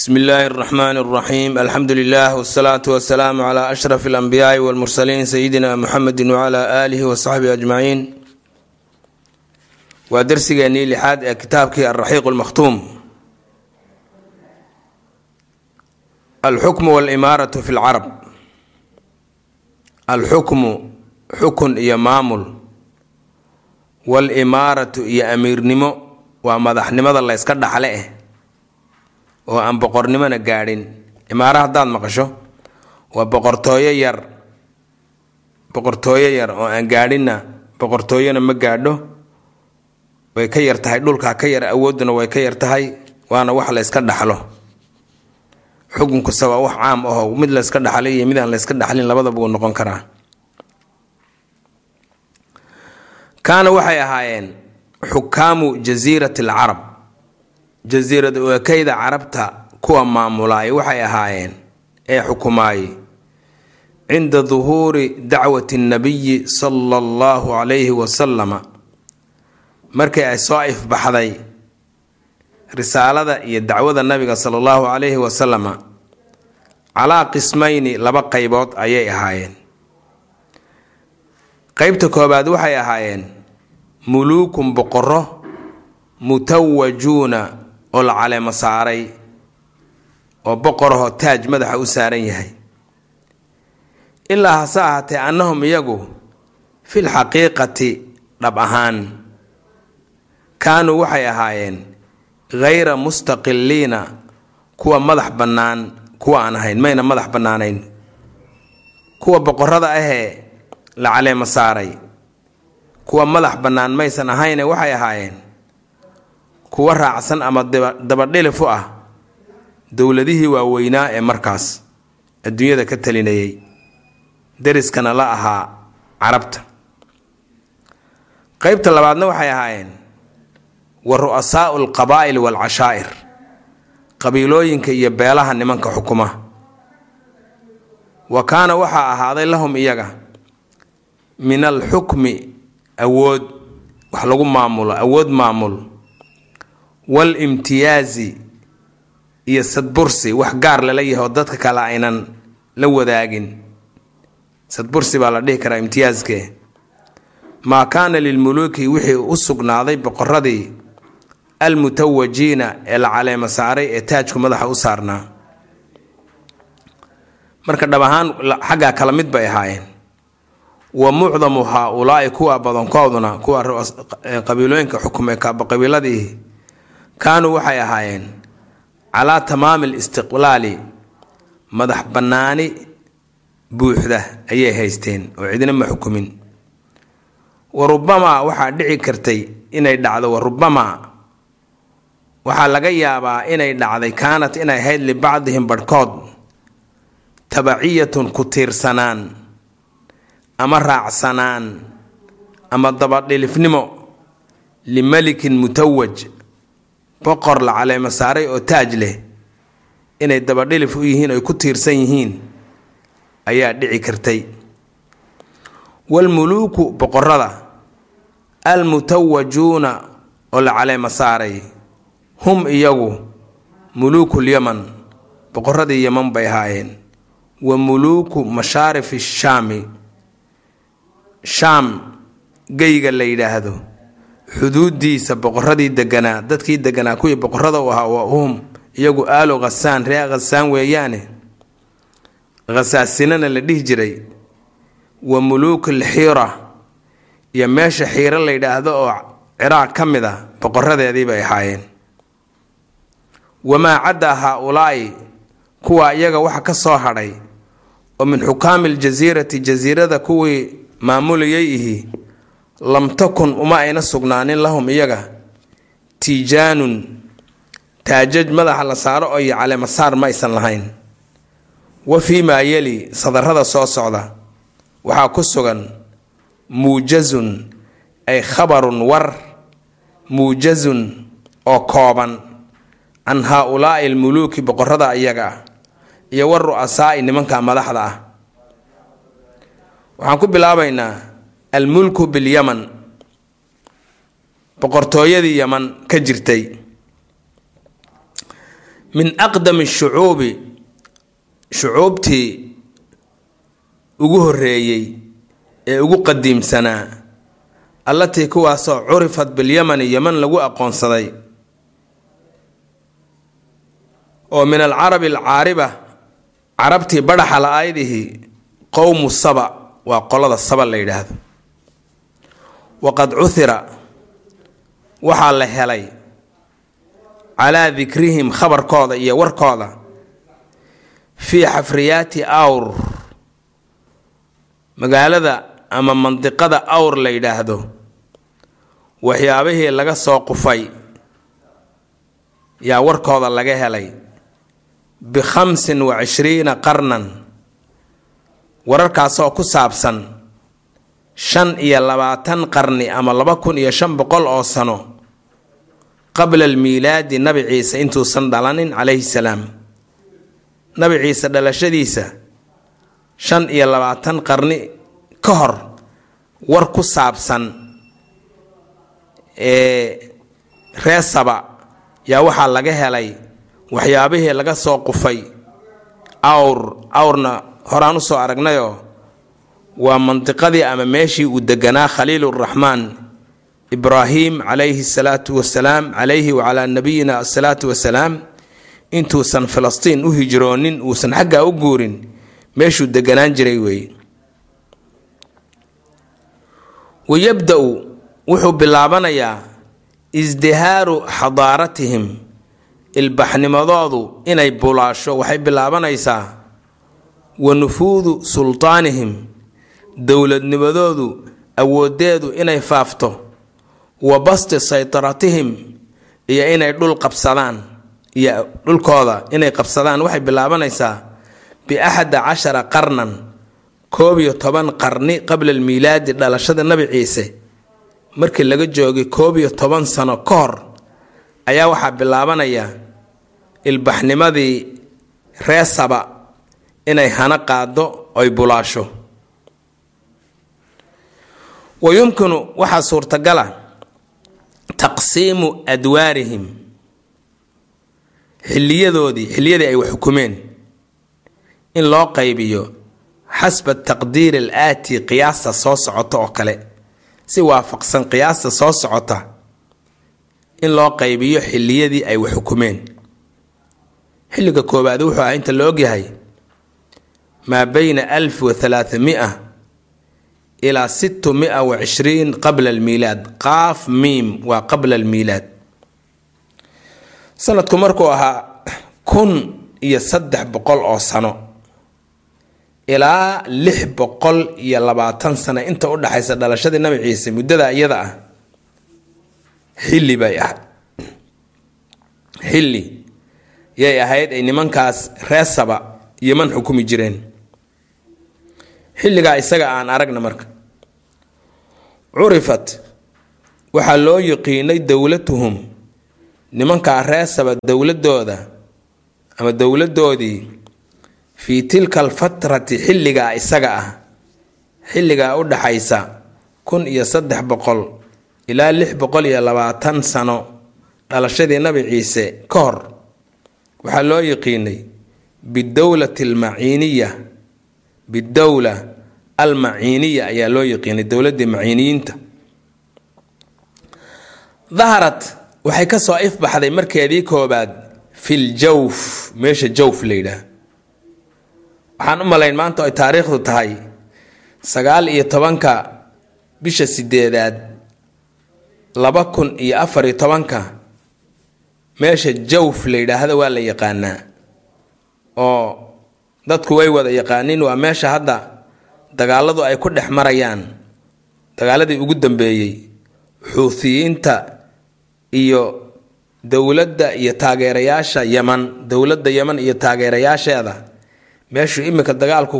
bsm illaahi araxmaan araxiim alxamdu lilah wsalaatu wasalaamu cla ashraf alanbiyaai walmursaliin sayidina muxamedi wcla aalihi wasaxbihi ajmaciin waa darsigeennii lixaad ee kitaabkii alraxiiq lmakhtuum alxukmu walimaaratu fi lcarab alxukmu xukun iyo maamul. Walimaaratu iyo amiirnimo. Waa madaxnimada layska dhaxle. eh oo aan boqornimona gaadhin. Imaaro haddaad maqasho waa boqortooyo yar. Boqortooyo yar oo aan gaadhinna boqortooyona ma gaadho. Way ka yar tahay dhulkaa ka yar awoodduna way ka yar tahay waana wax la yska dhaxlo. Xukunkuse waa wax caam aho mid la yska dhaxlay iyo mid aan la yska dhaxlin labadaba uu noqon karaa. Kaana waxay ahaayeen xukaamu jasiirati alcarab jasiirad ekeyda carabta kuwa maamulaay waxay ahaayeen ee xukumaayey cinda duhuuri dacwati nabiyi sala allahu calayhi wasalama. Markii ay soo ifbaxday risaalada iyo dacwada nabiga sala allahu calayhi wasalama calaa qismayni laba qaybood ayay ahaayeen. Qeybta koobaad waxay ahaayeen muluukun boqoro mutawajuuna oo la caleemo saaray oo boqorahoo taaj madaxa u saaran yahay. Ilaa hase ahaatee annahum iyagu fil xaqiiqati dhab ahaan kaanuu waxay ahaayeen ghayra mustaqiliina kuwa madax bannaan kuwa aan ahayn mayna madax bannaanayn. Kuwa boqorada ahee la caleemo saaray kuwa madax bannaan maysan ahayne waxay ahaayeen kuwa raacsan ama dabadhilif u ah dowladihii waaweynaa ee markaas adduunyada ka talinayay deriskana la ahaa carabta. Qeybta labaadna waxay ahaayeen wa ru'asaa'u alqabaa'il waalcashaa'ir qabiilooyinka iyo beelaha nimanka xukuma. Wa kaana waxaa ahaaday lahum iyaga min alxukmi awood wax lagu maamulo awood maamul wal imtiyaazi iyo sadbursi wax gaar lala yahay oo dadka kale aynan la wadaagin. Sadbursi baa la dhihi karaa imtiyaaske maa kaana lilmuluuki wixii u sugnaaday boqoradii almutawajiina ee la caleemo saaray ee taajku madaxa u saarnaa. Marka dhab ahaan xaggaa kala mid bay ahaayeen. Wa mucdamu haa-ulaa'i kuwa badankooduna kuwa qabiilooyinka xukumay qabiiladii kaanuu waxay ahaayeen calaa tamaami alistiqlaali madax bannaani buuxda ayay haysteen oo cidina ma xukumin. Wa rubamaa waxaa dhici kartay inay dhacdo wa rubamaa waxaa laga yaabaa inay dhacday kaanat inay ahayd libacdihim barhkood tabaciyatun ku tiirsanaan ama raacsanaan ama dabadhilifnimo limelikin mutawaj boqor la caleemo saaray oo taaj leh inay dabadhilif u yihiin oy ku tiirsan yihiin ayaa dhici kartay. Walmuluuku boqorada almutawajuuna oo la caleemo saaray hum iyagu muluukul yaman boqoradii yaman bay ahaayeen. Wa muluuku mashaarifi shaami shaam geyga la yidhaahdo xuduudiisa boqoradii deganaa dadkii deganaa kuwii boqorada u ahaa waa hum iyagu aalo khasaan ree khasaan weeyaane. Khasaasinana la dhihi jiray wa muluukul xiira iyo meesha xiiro la yidhaahdo oo ciraaq ka mid a boqoradeedii bay ahaayeen. Wamaa caddaa haa-ulaa'i kuwa iyaga waxa ka soo hadhay oo min xukaami aljasiirati jasiirada kuwii maamulayay ihi lam takun uma ayna sugnaanin lahum iyaga. Tiijaanun taajaj madaxa la saaro oo iyo caleemasaar ma aysan lahayn. Wa fii maa yeli sadarada soo socda. Waxaa ku sugan muujazun ay khabarun war. Muujazun oo kooban. Can haa-ulaa'i almuluuki boqorada iyaga ah iyo war ru'asaa'i nimanka madaxda ah. Waxaan ku bilaabaynaa almulku bilyaman. Boqortooyadii yaman ka jirtay. Min aqdami shucuubi shucuubtii ugu horreeyey ee ugu qadiimsanaa allatii kuwaasoo curifat bilyamani yeman lagu aqoonsaday oo min alcarabi alcaariba carabtii badhaxa la-aydihii qowmu saba waa qolada saba la yidhaahdo waqad cuhira waxaa la helay calaa dikrihim khabarkooda iyo warkooda fii xafriyaati awr. Magaalada ama mandiqada awr la yidhaahdo waxyaabihii laga soo qufay yaa warkooda laga helay bikhamsin wa cishriina qarnan wararkaasoo ku saabsan shan iyo labaatan qarni ama laba kun iyo shan boqol oo sano qabla almiilaadi nabi ciise intuusan dhalanin calayhi salaam. Nabi ciise dhalashadiisa shan iyo labaatan qarni ka hor war ku saabsan ee reesaba yaa waxaa laga helay waxyaabihii laga soo qufay awr awrna horaan u soo aragnayoo waa mandiqadii ama meeshii uu deganaa khaliiluraxmaan ibraahim calayhi asalaatu wasalaam calayhi wacalaa nabiyina asalaatu wasalaam intuusan filistiin u hijroonin uusan xaggaa u guurin meeshuu deganaan jiray weeye. Wayabda-u wuxuu bilaabanayaa isdihaaru xadaaratihim ilbaxnimadoodu inay bulaasho waxay bilaabanaysaa wa nufuudu sultaanihim dowladnimadoodu awoodeedu inay faafto wa basti saytaratihim iyo inay dhul qabsadaan iyo dhulkooda inay qabsadaan. Waxay bilaabanaysaa biaxada cashara qarnan koob iyo toban qarni qabla almiilaadi dhalashada nabi ciise. Markii laga joogay koob iyo toban sano ka hor ayaa waxaa bilaabanaya ilbaxnimadii reesaba inay hana qaado oy bulaasho wa yumkinu waxaa suurtagala taqsiimu adwaarihim xiliyadoodii xiliyadii ay wax xukumeen in loo qaybiyo xasba taqdiiri al aati qiyaasta soo socota oo kale si waafaqsan qiyaasta soo socota in loo qaybiyo xiliyadii ay wax xukumeen xilliga koowaad wuxuu ahaa inta la ogyahay maa bayna alf wa halaathami'a ilaa sittu mia wa cishriin qabla almiilaad. Qaaf miim waa qabla almiilaad. Sanadku markuu ahaa kun iyo saddex boqol oo sano ilaa lix boqol iyo labaatan sano inta u dhaxaysa dhalashadii nabi ciise muddada iyada ah xilli bay ahayd. Xilli yay ahayd ay nimankaas reesaba yeman xukumi jireen. Xilligaa isaga aan aragna marka curifat waxaa loo yiqiinay dowlatuhum nimankaa reesaba dowladooda ama dowladoodii fii tilka alfatrati xilligaa isaga ah xilligaa u dhaxaysa kun iyo saddex boqol ilaa lix boqol iyo labaatan sano dhalashadii nabi ciise ka hor waxaa loo yiqiinay bidowlati almaciiniya bidowla almaciiniya ayaa loo yiqiinay dowladii maciiniyiinta. Daharat waxay ka soo ifbaxday markeedii koobaad fil jawf meesha jawf la yidhaah waxaan u malayn maanta ay taariikhdu tahay sagaal iyo tobanka bisha sideedaad laba kun iyo afar iyo tobanka meesha jawf la yidhaahda waa la yaqaanaa. Oo dadku way wada yaqaaniin waa meesha hadda dagaaladu ay ku dhex marayaan dagaaladii ugu dambeeyey xuuthiyiinta iyo dowladda iyo taageerayaasha yaman dowladda yaman iyo taageerayaasheeda meeshuu iminka dagaalku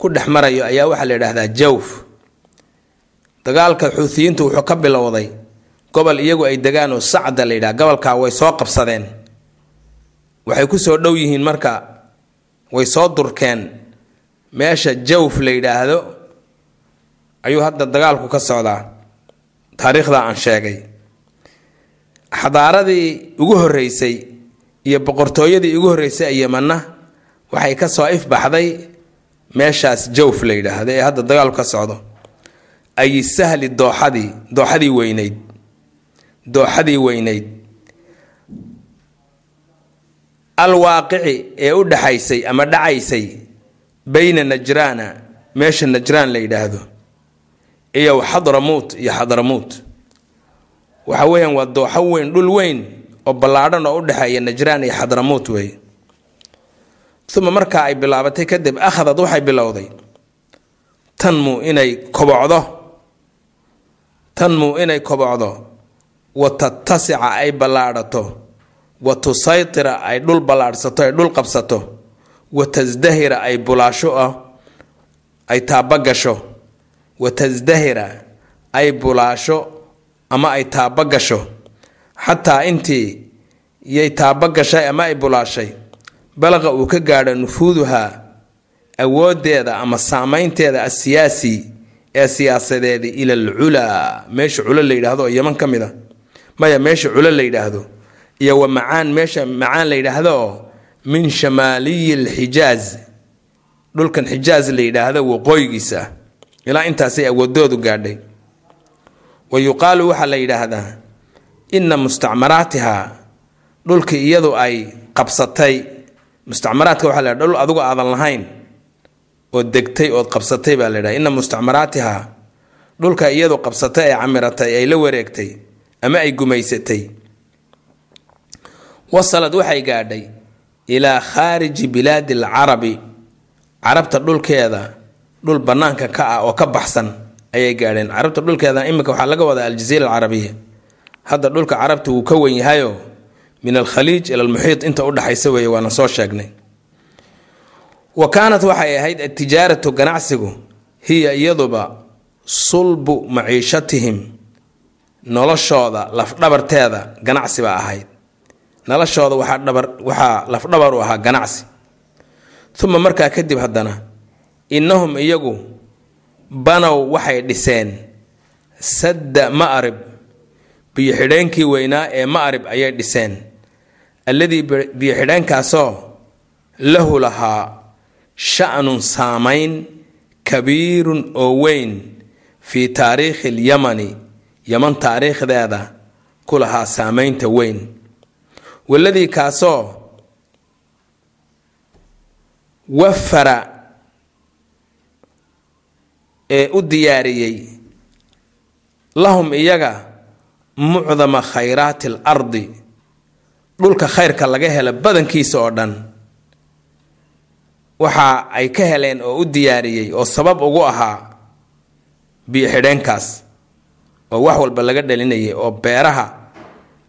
ku dhex marayo ayaa waxaa la yidhaahdaa jawf. Dagaalka xuuthiyiintu wuxuu ka bilowday gobol iyagu ay degaan oo sacda la yidhaha gobolkaa way soo qabsadeen. Waxay ku soo dhow yihiin marka way soo durkeen meesha jawf la yidhaahdo ayuu hadda dagaalku ka socdaa taariikhda aan sheegay. Xadaaradii ugu horreysay iyo boqortooyadii ugu horreysay ee yemanna waxay ka soo ifbaxday meeshaas jawf la yidhaahdo ee hadda dagaalku ka socdo. Ay sahli dooxadii dooxadii weyneyd dooxadii weyneyd alwaaqici ee u dhaxaysay ama dhacaysay bayna najraana meesha najraan la yidhaahdo iyo xadramuut iyo xadramuut waxa weeyaan waa dooxo weyn dhul weyn oo ballaadhan oo u dhexeeya najraan iyo xadramuut weeye uma markaa ay bilaabatay kadib akhadad waxay bilowday. Tanmu inay kobocdo? Tanmu inay kobocdo? Wa tatasica ay ballaadhato. Wa tusaytira ay dhul ballaadhsato ay dhul qabsato wa tasdahira ay bulaasho ah ay taabagasho wa tasdahira ay bulaasho ama ay taabagasho xataa intii yay taabagashay ama ay bulaashay balaqa uu ka gaadho nufuuduhaa awoodeeda ama saameynteeda asiyaasi ee siyaasadeeda ila alculaa meesha culo la yidhaahdo oo yeman ka mid a maya meesha culo la yidhaahdo. Iyo wa macaan meesha macaan la yidhaahdo oo min shamaaliyi lxijaaz dhulkan xijaaz la yidhaahdo waqooyigiisa ilaa intaasay awoodoodu gaadhay. Wa yuqaalu waxaa la yidhaahdaa inna mustacmaraatiha dhulkii iyadu ay qabsatay. Mustacmaraadka waxaa la dhul adigu aadan lahayn oo degtay ood qabsatay baa la yidhaha. Inna mustacmaraatiha dhulka iyadu qabsatay ee camiratay ay la wareegtay ama ay gumaysatay. Wasalad waxay gaadhay ilaa khaariji bilaadi alcarabi. Carabta dhulkeeda dhul bannaanka ka ah oo ka baxsan ayay gaadheen. Carabta dhulkeeda iminka waxaa laga wadaa aljaziira alcarabiya hadda dhulka carabta wuu ka wen yahayo min alkhaliij ila almuxiid inta udhaxaysa weeye waana soo sheegnay. Wa kaanat waxay ahayd atijaaratu ganacsigu hiya iyaduba sulbu maciishatihim noloshooda lafdhabarteeda ganacsi baa ahayd noloshooda waxaa dhabar waxaa lafdhabar u ahaa ganacsi. Uma markaa kadib haddana innahum iyagu banow waxay dhiseen sadda ma'rib biyo-xidheenkii weynaa ee ma'rib ayay dhiseen. Alladii biyo-xidheenkaasoo lahu lahaa sha'nun saamayn kabiirun oo weyn fii taariikhi alyamani yaman taariikhdeeda ku lahaa saamaynta weyn waladii kaasoo wafara ee u diyaariyey lahum iyaga mucdama khayraati al ardi dhulka khayrka laga hela badankiisa oo dhan. Waxa ay ka heleen oo u diyaariyey oo sabab ugu ahaa biyo-xidheenkaas oo wax walba laga dhalinayay oo beeraha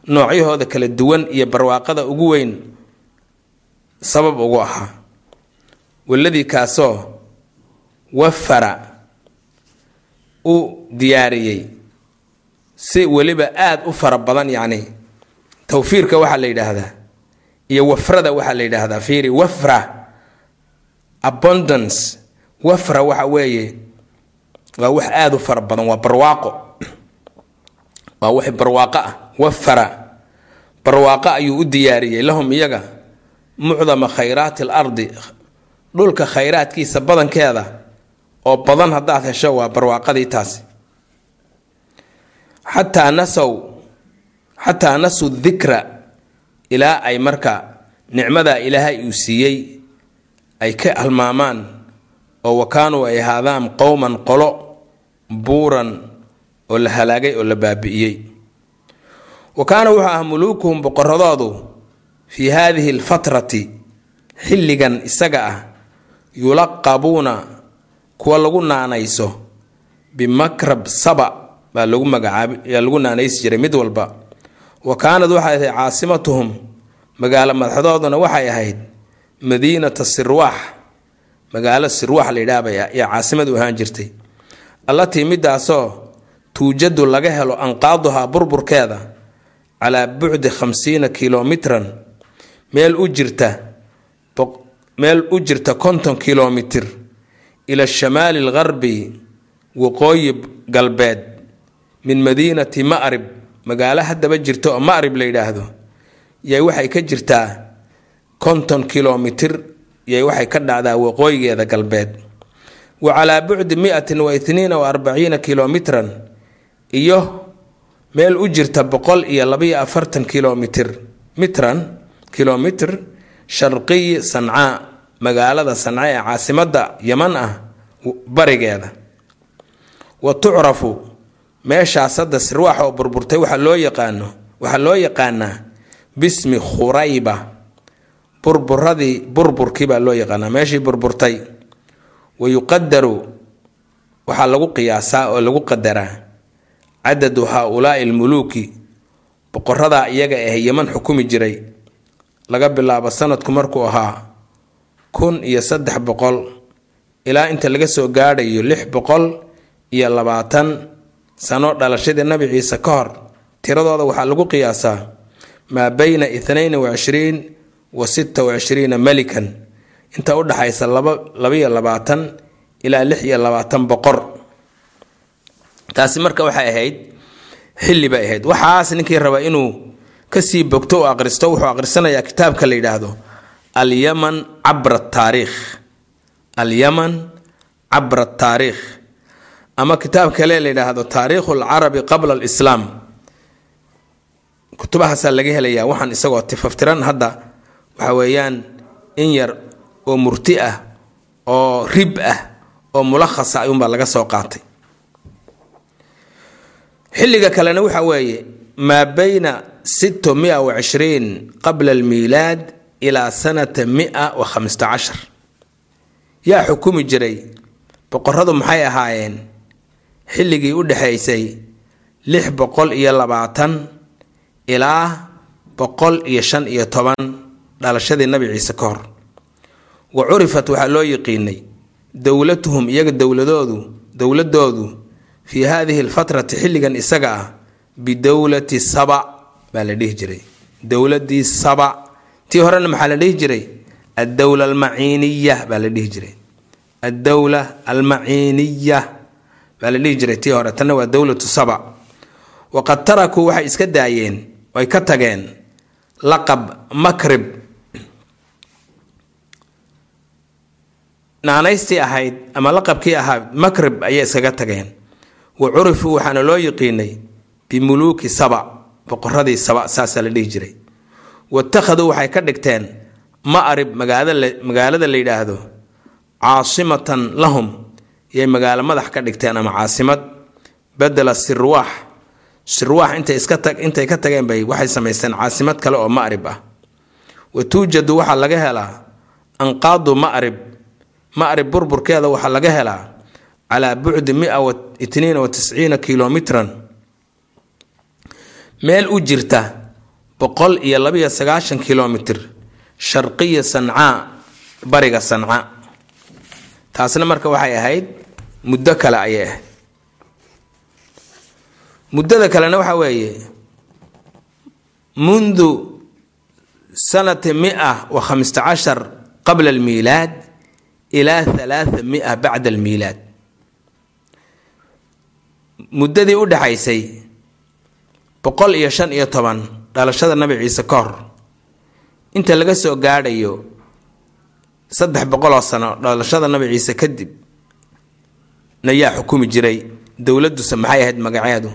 noocyahooda kala duwan iyo barwaaqada ugu weyn sabab ugu ahaa. Waladii kaasoo wafara u diyaariyey si weliba aada u fara badan yacni tawfiirka waxaa la yidhaahdaa iyo wafrada waxaa la yidhaahdaa fiiri wafra abundance wafra waxa weeye waa wax aada u fara badan waa barwaaqo. Waa wax barwaaqo ah wafara barwaaqo ayuu u diyaariyey lahum iyaga mucdama khayraati al ardi dhulka khayraadkiisa badankeeda. Oo badan haddaad hesho waa barwaaqadii taasi. Xataa nasow xataa nasuu dikra ilaa ay marka nicmadaa ilaahay uu siiyey ay ka halmaamaan oo wakaanuu ay ahaadaan qowman qolo buuran oo la halaagay oo la baabi'iyey wa kaana wuxuu ah muluukuhum boqoradoodu fii haadihi alfatrati xilligan isaga ah yulaqabuuna kuwa lagu naanayso bimakrab saba baa lagu magacaab yaa lagu naanaysi jiray mid walba. Wa kaanad waxay ahayd caasimatuhum magaalo madaxdooduna waxay ahayd madiinata sirwaax magaalo sirwaax la yidhaahbay yaa caasimad u ahaan jirtay. Allatii midaasoo tuujadu laga helo anqaaduhaa burburkeeda calaa bucdi khamsiina kilomitran meel u jirta meel u jirta konton kilomitir ila shamaali algarbi waqooyi galbeed min madiinati ma'rib. Magaalo haddaba jirta oo ma'rib la yidhaahdo yay waxay ka jirtaa konton kilomitir yay waxay ka dhacdaa waqooyigeeda galbeed. Wa calaa bucdi miatin wa itniina wa arbaciina kilomitran iyo meel u jirta boqol iyo labaiyo afartan kilomitir mitran kilomitr sharqiyi sancaa magaalada sanca ee caasimadda yaman ah barigeeda. Wa tucrafu meeshaas hadda sirwaax oo burburtay waxaa loo yaqaano waxaa loo yaqaanaa bismi khurayba. Burburadii burburkii baa loo yaqaanaa meeshii burburtay. Wa yuqadaru waxaa lagu qiyaasaa oo lagu qadaraa cadadu haa-ulaai almuluuki boqoradaa iyaga ah yaman xukumi jiray laga bilaabo sanadku markuu ahaa kun iyo saddex boqol ilaa inta laga soo gaadhayo lix boqol iyo labaatan sano dhalashadii nabi ciise ka hor tiradooda waxaa lagu qiyaasaa maa bayna itnayn wa cishriin wa sita wa cishriina melikan inta u dhaxaysa laba labaiyo labaatan ilaa lix iyo labaatan boqor taasi marka waxay ahayd xilli bay ahayd. Waxaas ninkii raba inuu ka sii bogto oo aqristo wuxuu aqrisanayaa kitaabka la yidhaahdo alyaman cabra taariikh. Alyaman cabra taariikh. Ama kitaab kale la yidhaahdo taariikhu alcarabi qabla alislaam. Kutubahaasaa laga helayaa waxaan isagoo tifaftiran hadda waxa weeyaan in yar oo murti ah oo rib ah oo mulakhasa ayuunbaa laga soo qaatay xilliga kalena waxa weeye maa bayna qabla almiilaad ilaa sanata mia wa khamsta cashar. Yaa xukumi jiray boqoradu maxay ahaayeen? Xilligii u dhexaysay lix boqol iyo labaatan ilaa boqol iyo shan iyo toban dhalashadii nabi ciise ka hor. Wa curifat waxaa loo yiqiinay dowlatuhum iyaga dowladoodu dowladoodu fii haadihi alfatrati xilligan isaga ah bidowlati saba baa la dhihi jiray. Dowladii saba. Tii horena maxaa la dhihi jiray? Addowla almaciiniya baa la dhihi jiray. Addowla almaciiniya baa la dhihi jiray tii hore. Tanna waa dowlatu saba. Waqad tarakuu waxay iska daayeen ay ka tageen laqab makrib. Naanaystii ahayd ama laqabkii ahaa makrib ayay iskaga tageen wa curifuu waxaana loo yiqiinay bimuluuki saba boqoradii saba saasaa la dhihi jiray. Watakhaduu waxay ka dhigteen ma'rib magaalada la yidhaahdo caasimatan lahum yay magaalo madax ka dhigteen ama caasimad. Bedela sirwaax sirwaax intay iska tag intay ka tageen bay waxay samaysteen caasimad kale oo ma'rib ah. Wa tuujadu waxaa laga helaa anqaadu ma'rib ma'rib burburkeeda waxaa laga helaa calaa bucdi mia wa itniina wa tisciina kilomitran meel u jirta boqol iyo labiyo sagaashan kilomitr sharqiya sancaa bariga sanca taasna marka waxay ahayd muddo kale ayay ahayd muddada kalena waxa weeye mundu sanati mia wa khamsta cashar qabla almiilaad ilaa halaatha mia bacda almiilaad muddadii u dhexaysay boqol iyo shan iyo toban dhalashada nabi ciise ka hor inta laga soo gaadhayo saddex boqoloo sano dhalashada nabi ciise kadib na yaa xukumi jiray dowladuse maxay ahayd magaceedu?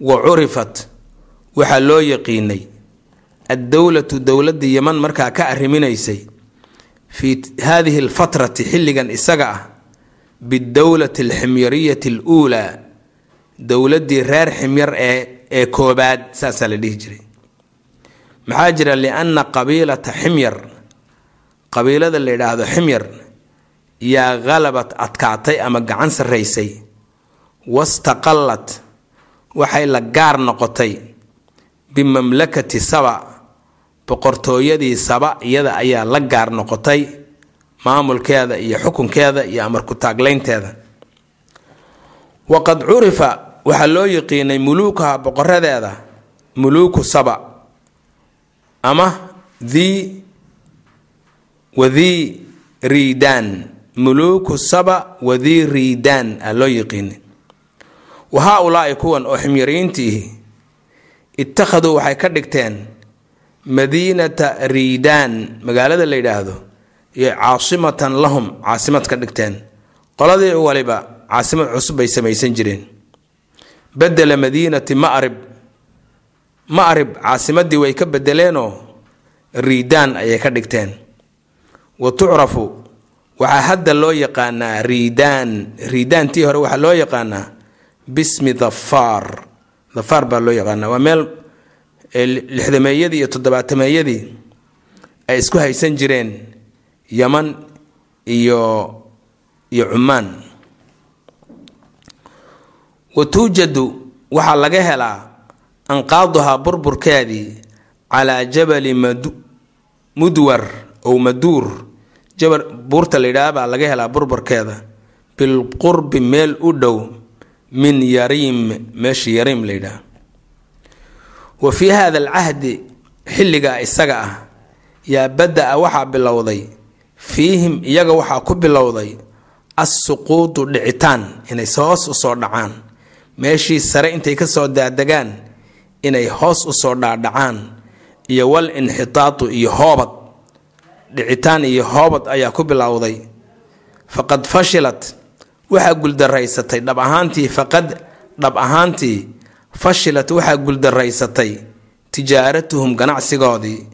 Wa curifat waxaa loo yaqiinay addowlatu dowladii yaman markaa ka arriminaysay fii haadihi alfatrati xilligan isaga ah bidowlati alximyariyati aluulaa dowladii reer ximyar ee ee koobaad saasaa la dhihi jiray. Maxaa jira lianna qabiilata ximyar qabiilada la yidhaahdo ximyar yaa qalabad adkaatay ama gacan sarraysay wastaqallat waxay la gaar noqotay bimamlakati saba boqortooyadii saba iyada ayaa la gaar noqotay maamulkeeda iyo xukunkeeda iyo amarku taaglaynteeda. Waqad curifa waxaa loo yiqiinay muluukaha boqoradeeda muluuku saba ama dhii wadii riidaan. Muluuku saba wadii riidaan aa loo yiqiinay wa haa-ulaai kuwan oo ximyariintiihi ittakhaduu waxay ka dhigteen madiinata riidaan. Magaalada la yidhaahdo caasimatan lahum caasimad ka dhigteen. Qoladii waliba caasimad cusub bay samaysan jireen. Bedela madiinati ma'rib. Ma'rib caasimadii way ka bedeleenoo riidaan ayay ka dhigteen. Wa tucrafu waxaa hadda loo yaqaanaa riidaan. Riidaantii hore waxaa loo yaqaanaa bismi dhafaar dhafaar baa loo yaqaanaa. Waa meel lixdameeyadii iyo toddobaatameeyadii ay isku haysan jireen yaman iyo iyo cumaan. Wa tuujadu waxaa laga helaa anqaaduhaa burburkeedii calaa jabali mudwar ow maduur. Jabal buurta la yidhaah baa laga helaa burburkeeda. Bilqurbi meel u dhow min yariim meesha yariim la yidhaah wa fii hada alcahdi xilligaa isaga ah. Yaa bada-a waxaa bilowday fiihim iyaga waxaa ku bilowday assuquudu dhicitaan inay hoos u soo dhacaan. Meeshii sare intay ka soo daadegaan inay hoos u soo dhaadhacaan. Iyo wal inxitaatu iyo hoobad. Dhicitaan iyo hoobad ayaa ku bilowday. Faqad fashilat. Waxaa guldaraysatay dhab ahaantii faqad dhab ahaantii fashilat waxaa guldaraysatay tijaaratuhum ganacsigoodii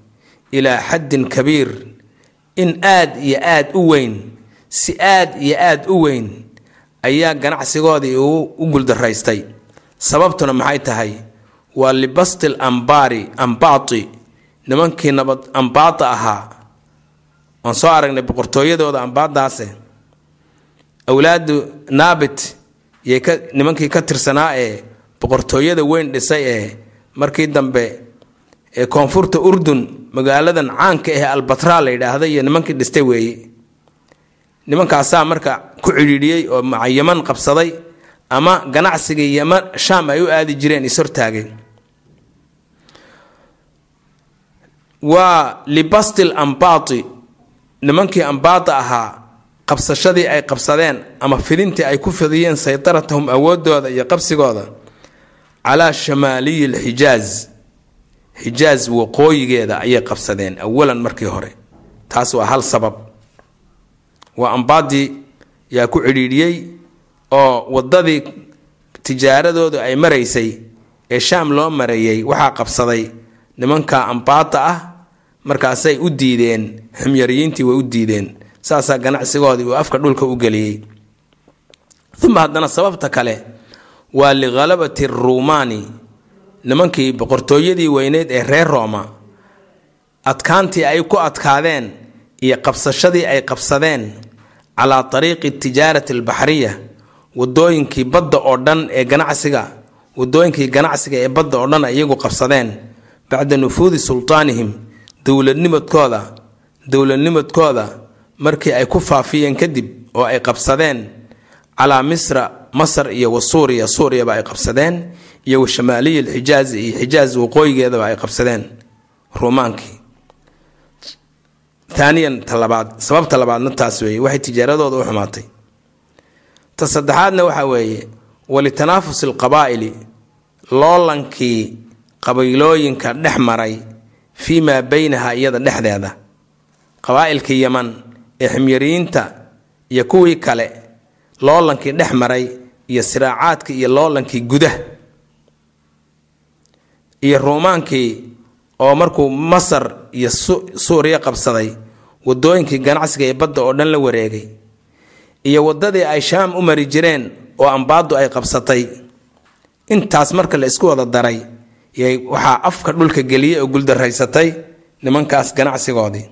ilaa xaddin kabiir in aad iyo aad u weyn si aad iyo aad u weyn ayaa ganacsigoodii u guldaraystay sababtuna maxay tahay? Waa libastil ambaari ambaati. Nimankii nabad ambaata ahaa waan soo aragnay boqortooyadooda ambaadaase awlaadu naabit yay nimankii ka tirsanaa ee boqortooyada weyn dhisay ee markii dambe ee koonfurta urdun magaaladan caanka ah albatra la yidhaahda iyo nimankii dhistay weeye nimankaasaa marka ku cidhiidhiyey oo maca yaman qabsaday ama ganacsigii yaman shaam ay u aadi jireen ishortaagay waa libastil ambaati. Nimankii ambaata ahaa qabsashadii ay qabsadeen ama fidintii ay ku fidiyeen saytaratahum awoodooda iyo qabsigooda calaa shamaaliyi lxijaaz xijaaz waqooyigeeda ayay qabsadeen awalan markii hore. Taas waa hal sabab. Waa ambaadii yaa ku cidhiidhiyey oo wadadii tijaaradoodu ay maraysay ee shaam loo mareeyey waxaa qabsaday nimanka ambaata ah. Markaasay u diideen ximyariyiintii way u diideen. Saasaa ganacsigoodii uu afka dhulka u geliyey. Uma haddana sababta kale waa likhalabati ruumaani nimankii boqortooyadii weyneyd ee reer rooma adkaantii ay ku adkaadeen iyo qabsashadii ay qabsadeen calaa tariiqi tijaarati albaxriya wadooyinkii badda oo dhan ee ganacsiga wadooyinkii ganacsiga ee badda oo dhan iyagu qabsadeen bacda nufuudi sultaanihim dowladnimadkooda dowladnimadkooda markii ay ku faafiyeen kadib oo ay qabsadeen calaa misra masar iyo wa suuriya suuriyaba ay qabsadeen iyo wa shamaaliya alxijaazi iyo xijaaz waqooyigeedaba ay qabsadeen ruumaankii taaniyan ta labaad sababta labaadna taas weeye waxay tijaaradooda u xumaatay. Ta saddexaadna waxaa weeye walitanaafus alqabaa'ili loolankii qabiilooyinka dhex maray fii maa beynaha iyada dhexdeeda. Qabaa'ilkii yaman ee ximyariyiinta iyo kuwii kale loolankii dhex maray iyo siraacaadkii iyo loolankii gudah iyo ruumaankii oo markuu masar iyo suuriya qabsaday wadooyinkii ganacsiga ee badda oo dhan la wareegay iyo wadadii ay shaam u mari jireen oo ambaadu ay qabsatay. Intaas marka la isku wada daray waxaa afka dhulka geliyey oo guldaraysatay nimankaas ganacsigoodii.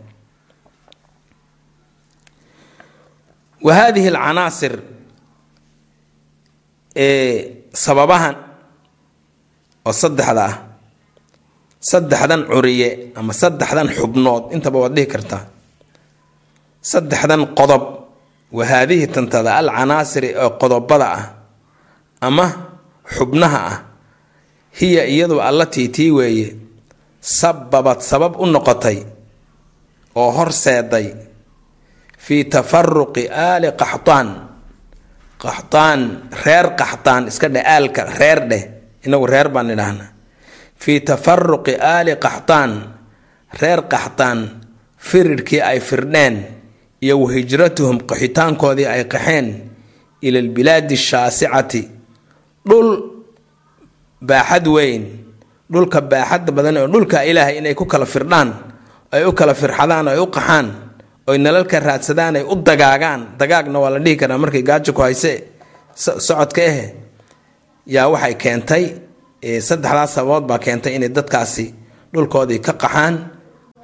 Wa haadihi alcanaasir ee sababahan oo saddexda ah saddexdan curiye ama saddexdan xubnood intaba waad dhihi kartaa. Saddexdan qodob wa haadihi tantada al canaasiri oo qodobada ah ama xubnaha ah hiya iyadu allatii tii weeye sababad sabab u noqotay oo horseeday fii tafaruqi aali qaxtaan. Qaxtaan reer qaxtaan iska dheh aalka reer dheh inagu reer baan idhaahnaa fii tafaruqi aali qaxtaan reer qaxtaan firirkii ay firdheen iyo wa hijratuhum qaxitaankoodii ay qaxeen ila albilaadi ashaasicati dhul baaxad weyn dhulka baaxadda badan oo dhulka ilaahay inay ku kala firdhaan ay u kala firxadaan ay u qaxaan oy nalalka raadsadaan ay u dagaagaan. Dagaagna waa la dhihi karaa markay gaajo ku hayse socodka ahe yaa waxay keentay saddexdaas sababood baa keentay inay dadkaasi dhulkoodii ka qaxaan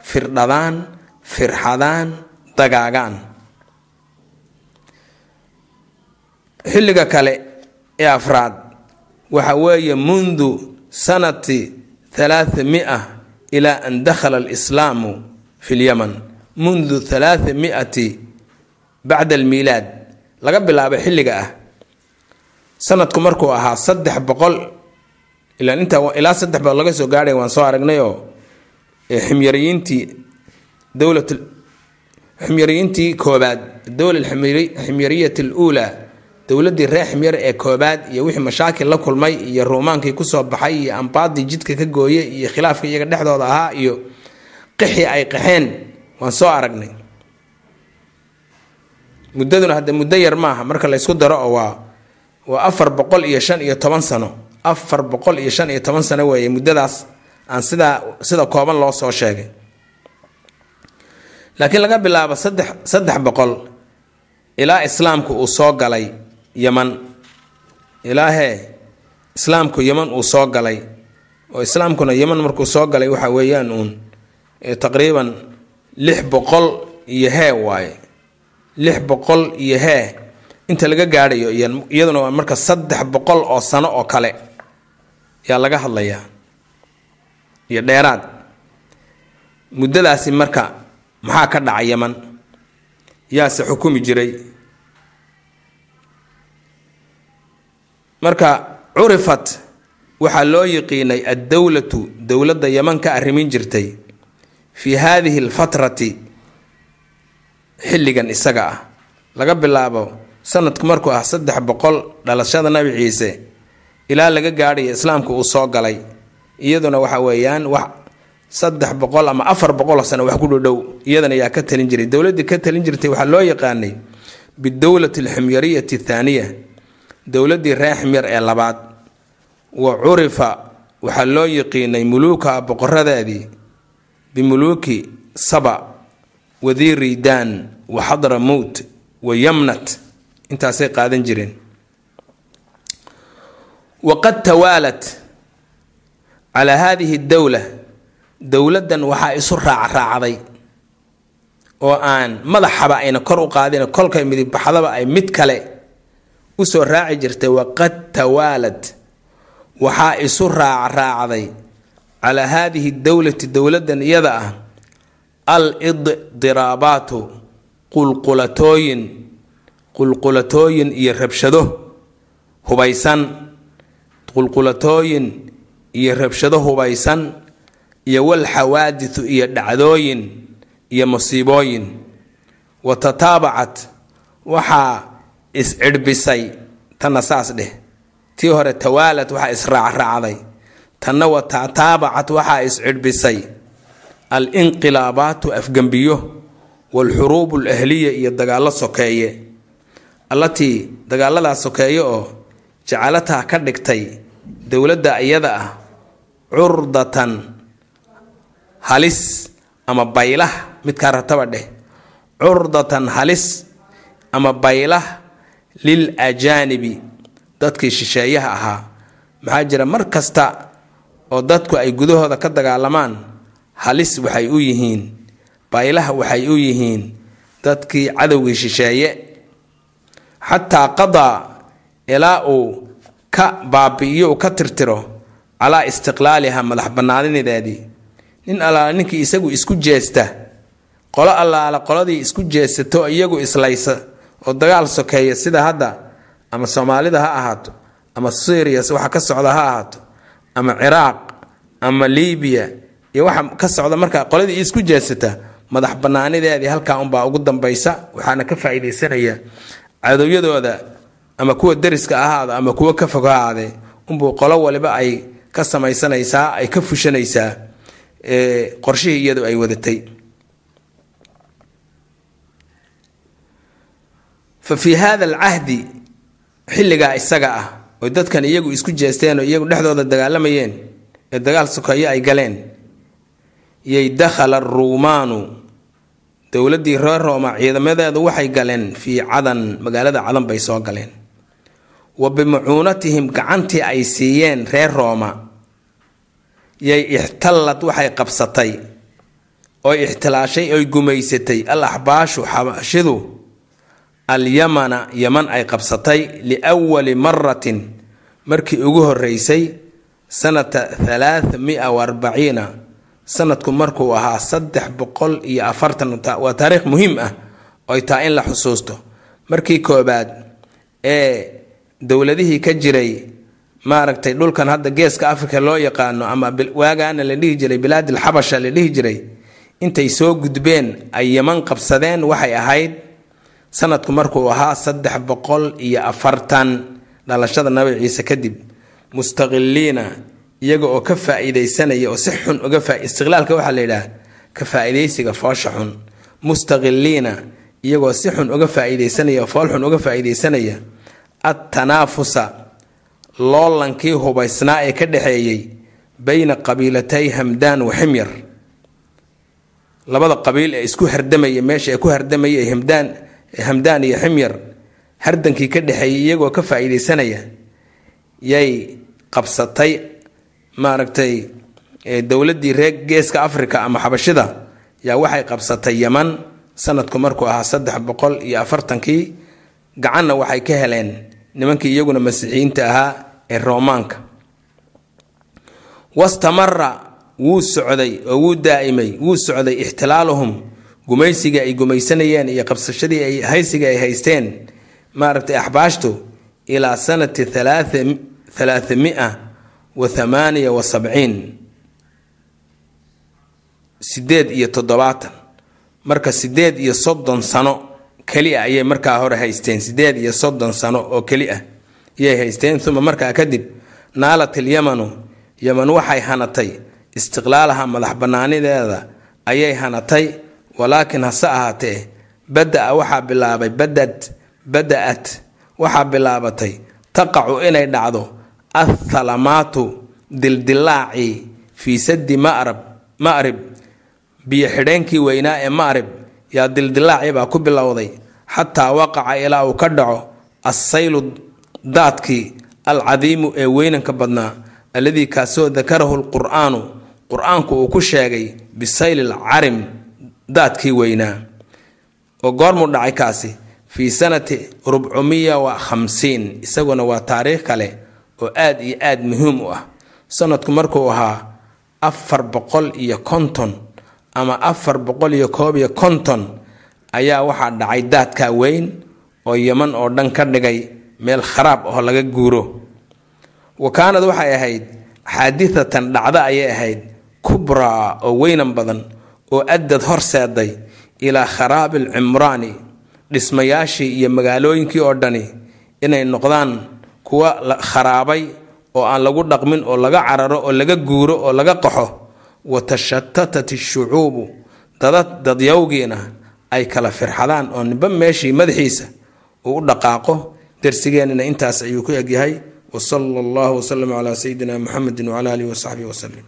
firdhadaan firxadaan dagaagaan. Xilliga kale ee afraad waxa weeye mundu sanati halaatha mia ilaa an dakhala alislaamu fi lyaman mundu halaatha miati bacda almiilaad laga bilaabo xilliga ah. Sanadku markuu ahaa saddex boqol ilaa intaa ilaa saddex boqol laga soo gaadhay waan soo aragnayoo ximyariyiintii dowlat ximyariyiintii koobaad dowla ximyariyati aluulaa dowladdii reer ximyar ee koobaad iyo wixii mashaakil la kulmay iyo ruumaankii ku soo baxay iyo ambaadii jidka ka gooye iyo khilaafka iyaga dhexdooda ahaa iyo qixii ay qaxeen waan soo aragnay. Muddaduna hadde muddo yar maaha marka la ysku daro oo waa waa afar boqol iyo shan iyo toban sano afar boqol iyo shan iyo toban sano weeye muddadaas aan sidaa sida kooban loo soo sheegay. Laakiin laga bilaabo saddex saddex boqol ilaa islaamku uu soo galay yaman ilaahee islaamku yaman uu soo galay. Oo islaamkuna yaman markuu soo galay waxa weeyaan uun taqriiban lix boqol iyo hee waaye. Lix boqol iyo hee inta laga gaadhayo iyaduna waa marka saddex boqol oo sano oo kale yaa laga hadlayaa iyo dheeraad. Muddadaasi marka maxaa ka dhaca yaman yaase xukumi jiray. Marka curifat waxaa loo yiqiinay addowlatu dowladda yaman ka arrimin jirtay fii haadihi alfatrati xilligan isaga ah. Laga bilaabo sanadku markuu ah saddex boqol dhalashada nabi ciise ilaa laga gaadhayo islaamka uu soo galay. Iyaduna waxa weeyaan wax saddex boqol ama afar boqoloo sano wax ku dhodhow iyadana yaa ka talin jiray. Dowladdii ka talin jirtay waxaa loo yaqaanay bidowlati alximyariyati athaaniya dowladdii reer ximyar ee labaad. Wa curifa waxaa loo yiqiinay muluuka boqoradeedii bimuluuki saba wadiiriidaan wa xadramowt wa yamnat. Intaasay qaadan jireen waqad tawaalat calaa haadihi dowla dowladdan waxaa isu raacraacday oo aan madaxaba ayna kor u qaadin kolkay midibbaxdaba ay mid kale u soo raaci jirtay. Waqad tawaalad waxaa isu raacraacday calaa haadihi dowlati dowladdan iyada ah al iddiraabaatu qulqulatooyin qulqulatooyin iyo rabshado hubaysan qulqulatooyin iyo rabshado hubaysan iyo wal xawaadisu iyo dhacdooyin iyo musiibooyin wa tataabacat waxaa is-cidhbisay tanna saas dheh. Tii hore tawaalad waxaa israacraacday tanna wa tataabacat waxaa is-cidhbisay al inqilaabaatu afgembiyo waalxuruubu alahliya iyo dagaallo sokeeye. Allatii dagaalladaas sokeeye oo jacalataa ka dhigtay dowladda iyada ah curdatan halis ama baylah midkaa rataba dheh. Curdatan halis ama baylah lil ajaanibi dadkii shisheeyaha ahaa. Maxaa jira mar kasta oo dadku ay gudahooda ka dagaalamaan halis waxay u yihiin baylah waxay u yihiin dadkii cadowgii shisheeye. Xataa qadaa ilaa uu ka baabi'iyo uu ka tirtiro calaa istiqlaaliha madax bannaanideedii nin allaala ninkii isagu isku jeesta qolo allaala qoladii isku jeesato iyagu islaysa oo dagaal sokeeya sida hadda ama soomaalida ha ahaato ama syriya waxa ka socda ha ahaato ama ciraaq ama libiya iyo waxa ka socda marka qoladii isku jeesata madax banaanideedii halkaa unbaa ugu dambaysa waxaana ka faa'iidaysanaya cadowyadooda ama kuwa deriska ahaada ama kuwa ka fog ha ahaadee unbuu qolo waliba ay ka samaysanaysaa ay ka fushanaysaa qorshihii iyadu ay wadatay. Fa fii hada alcahdi xilligaa isaga ah oy dadkan iyagu isku jeesteen oo iyagu dhexdooda dagaalamayeen ee dagaal sokeeye ay galeen yay dakhala aruumaanu dowladdii reer rooma ciidamadeedu waxay galeen fii cadan magaalada cadan bay soo galeen wa bimacuunatihim gacantii ay siiyeen reer rooma. Yay ixtallad waxay qabsatay oy ixtilaashay oy gumaysatay. Al axbaashu xabashidu alyamana yaman ay qabsatay liwali maratin markii ugu horeysay sanata halaatha mia arbaciina sanadku markuu ahaa saddex boqol iyo afartan. Waa taariikh muhiim ah oy taa in la xusuusto. Markii koobaad ee dowladihii ka jiray maaragtay dhulkan hadda geeska africa loo yaqaano ama waagaana la dhihi jiray bilaadil xabasha la dhihi jiray intay soo gudbeen ay yaman qabsadeen waxay ahayd sanadku markuu ahaa saddex boqol iyo afartan dhalashada nabi ciise kadib. Mustaqiliina iyaga oo ka faa-iideysanaya oo si xun uga istiqlaalka waxaa la yidhaha ka faa-iideysiga foosha xun. Mustaqiliina iyagoo si xun uga faa-iideysanaya fool xun uga faa-iideysanaya attanaafusa loolankii hubaysnaa ee ka dhexeeyey bayna qabiilatay hamdaan wa ximyar labada qabiil ee isku hardamaya meesha ee ku hardamaya hamdaan hamdaan iyo ximyar hardankii ka dhexeeyay iyagoo ka faa-iideysanaya yay qabsatay maaragtay dowladdii reer geeska africa ama xabashida yaa waxay qabsatay yaman sanadku markuu ahaa saddex boqol iyo afartankii gacanna waxay ka heleen nimankii iyaguna masiixiyiinta ahaa ee roomaanka wastamara wuu socday oo wuu daa'imay wuu socday ixtilaaluhum gumaysiga ay gumaysanayeen iyo qabsashadii ay haysiga ay haysteen maaragtay axbaashtu ilaa sanati halaaamia wa thamaaniya wa sabciin. Sideed iyo toddobaatan. Marka sideed iyo soddon sano keli ah ayay markaa hore haysteen sideed iyo soddon sano oo keli ah ayay haysteen uma markaa kadib naalat ilyamanu yaman waxay hanatay istiqlaalaha madax banaanideeda ayay hanatay walaakiin hase ahaatee bada-a waxaa bilaabay badad bada-at waxaa bilaabatay taqacu inay dhacdo athalamaatu dildilaacii fii sadi marab ma'rib biyo xidheenkii weynaa ee ma'rib yaa dildilaacii baa ku bilowday xataa waqaca ilaa uu ka dhaco assaylu daadkii alcadiimu ee weynanka badnaa alladii kaasoo dakarahu lqur'aanu qur'aanku uu ku sheegay bisayli lcarim daadkii weynaa. Oo goormuu dhacay kaasi fii sanati rubcumiya wa khamsiin isaguna waa taariikh kale oo aad iyo aad muhiim u ah. Sanadku markuu ahaa afar boqol iyo konton ama afar boqol iyo koob iyo konton ayaa waxaa dhacay daadkaa weyn oo yaman oo dhan ka dhigay meel kharaab oo laga guuro. Wa kaanad waxay ahayd xaadithatan dhacdo ayay ahayd kubraa oo weynan badan oo addad horseeday ilaa kharaabi alcimraani dhismayaashii iyo magaalooyinkii oo dhani inay noqdaan kuwa kharaabay oo aan lagu dhaqmin oo laga cararo oo laga guuro oo laga qaxo wa tashatatat ishucuubu dadad dadyowgiina ay kala firxadaan oo ninba meeshii madaxiisa uu u dhaqaaqo darsigeenina intaas ayuu ku egyahay wasala allahu wasalam calaa sayidina muxamedi wcala alihi wasaxbihi wasalim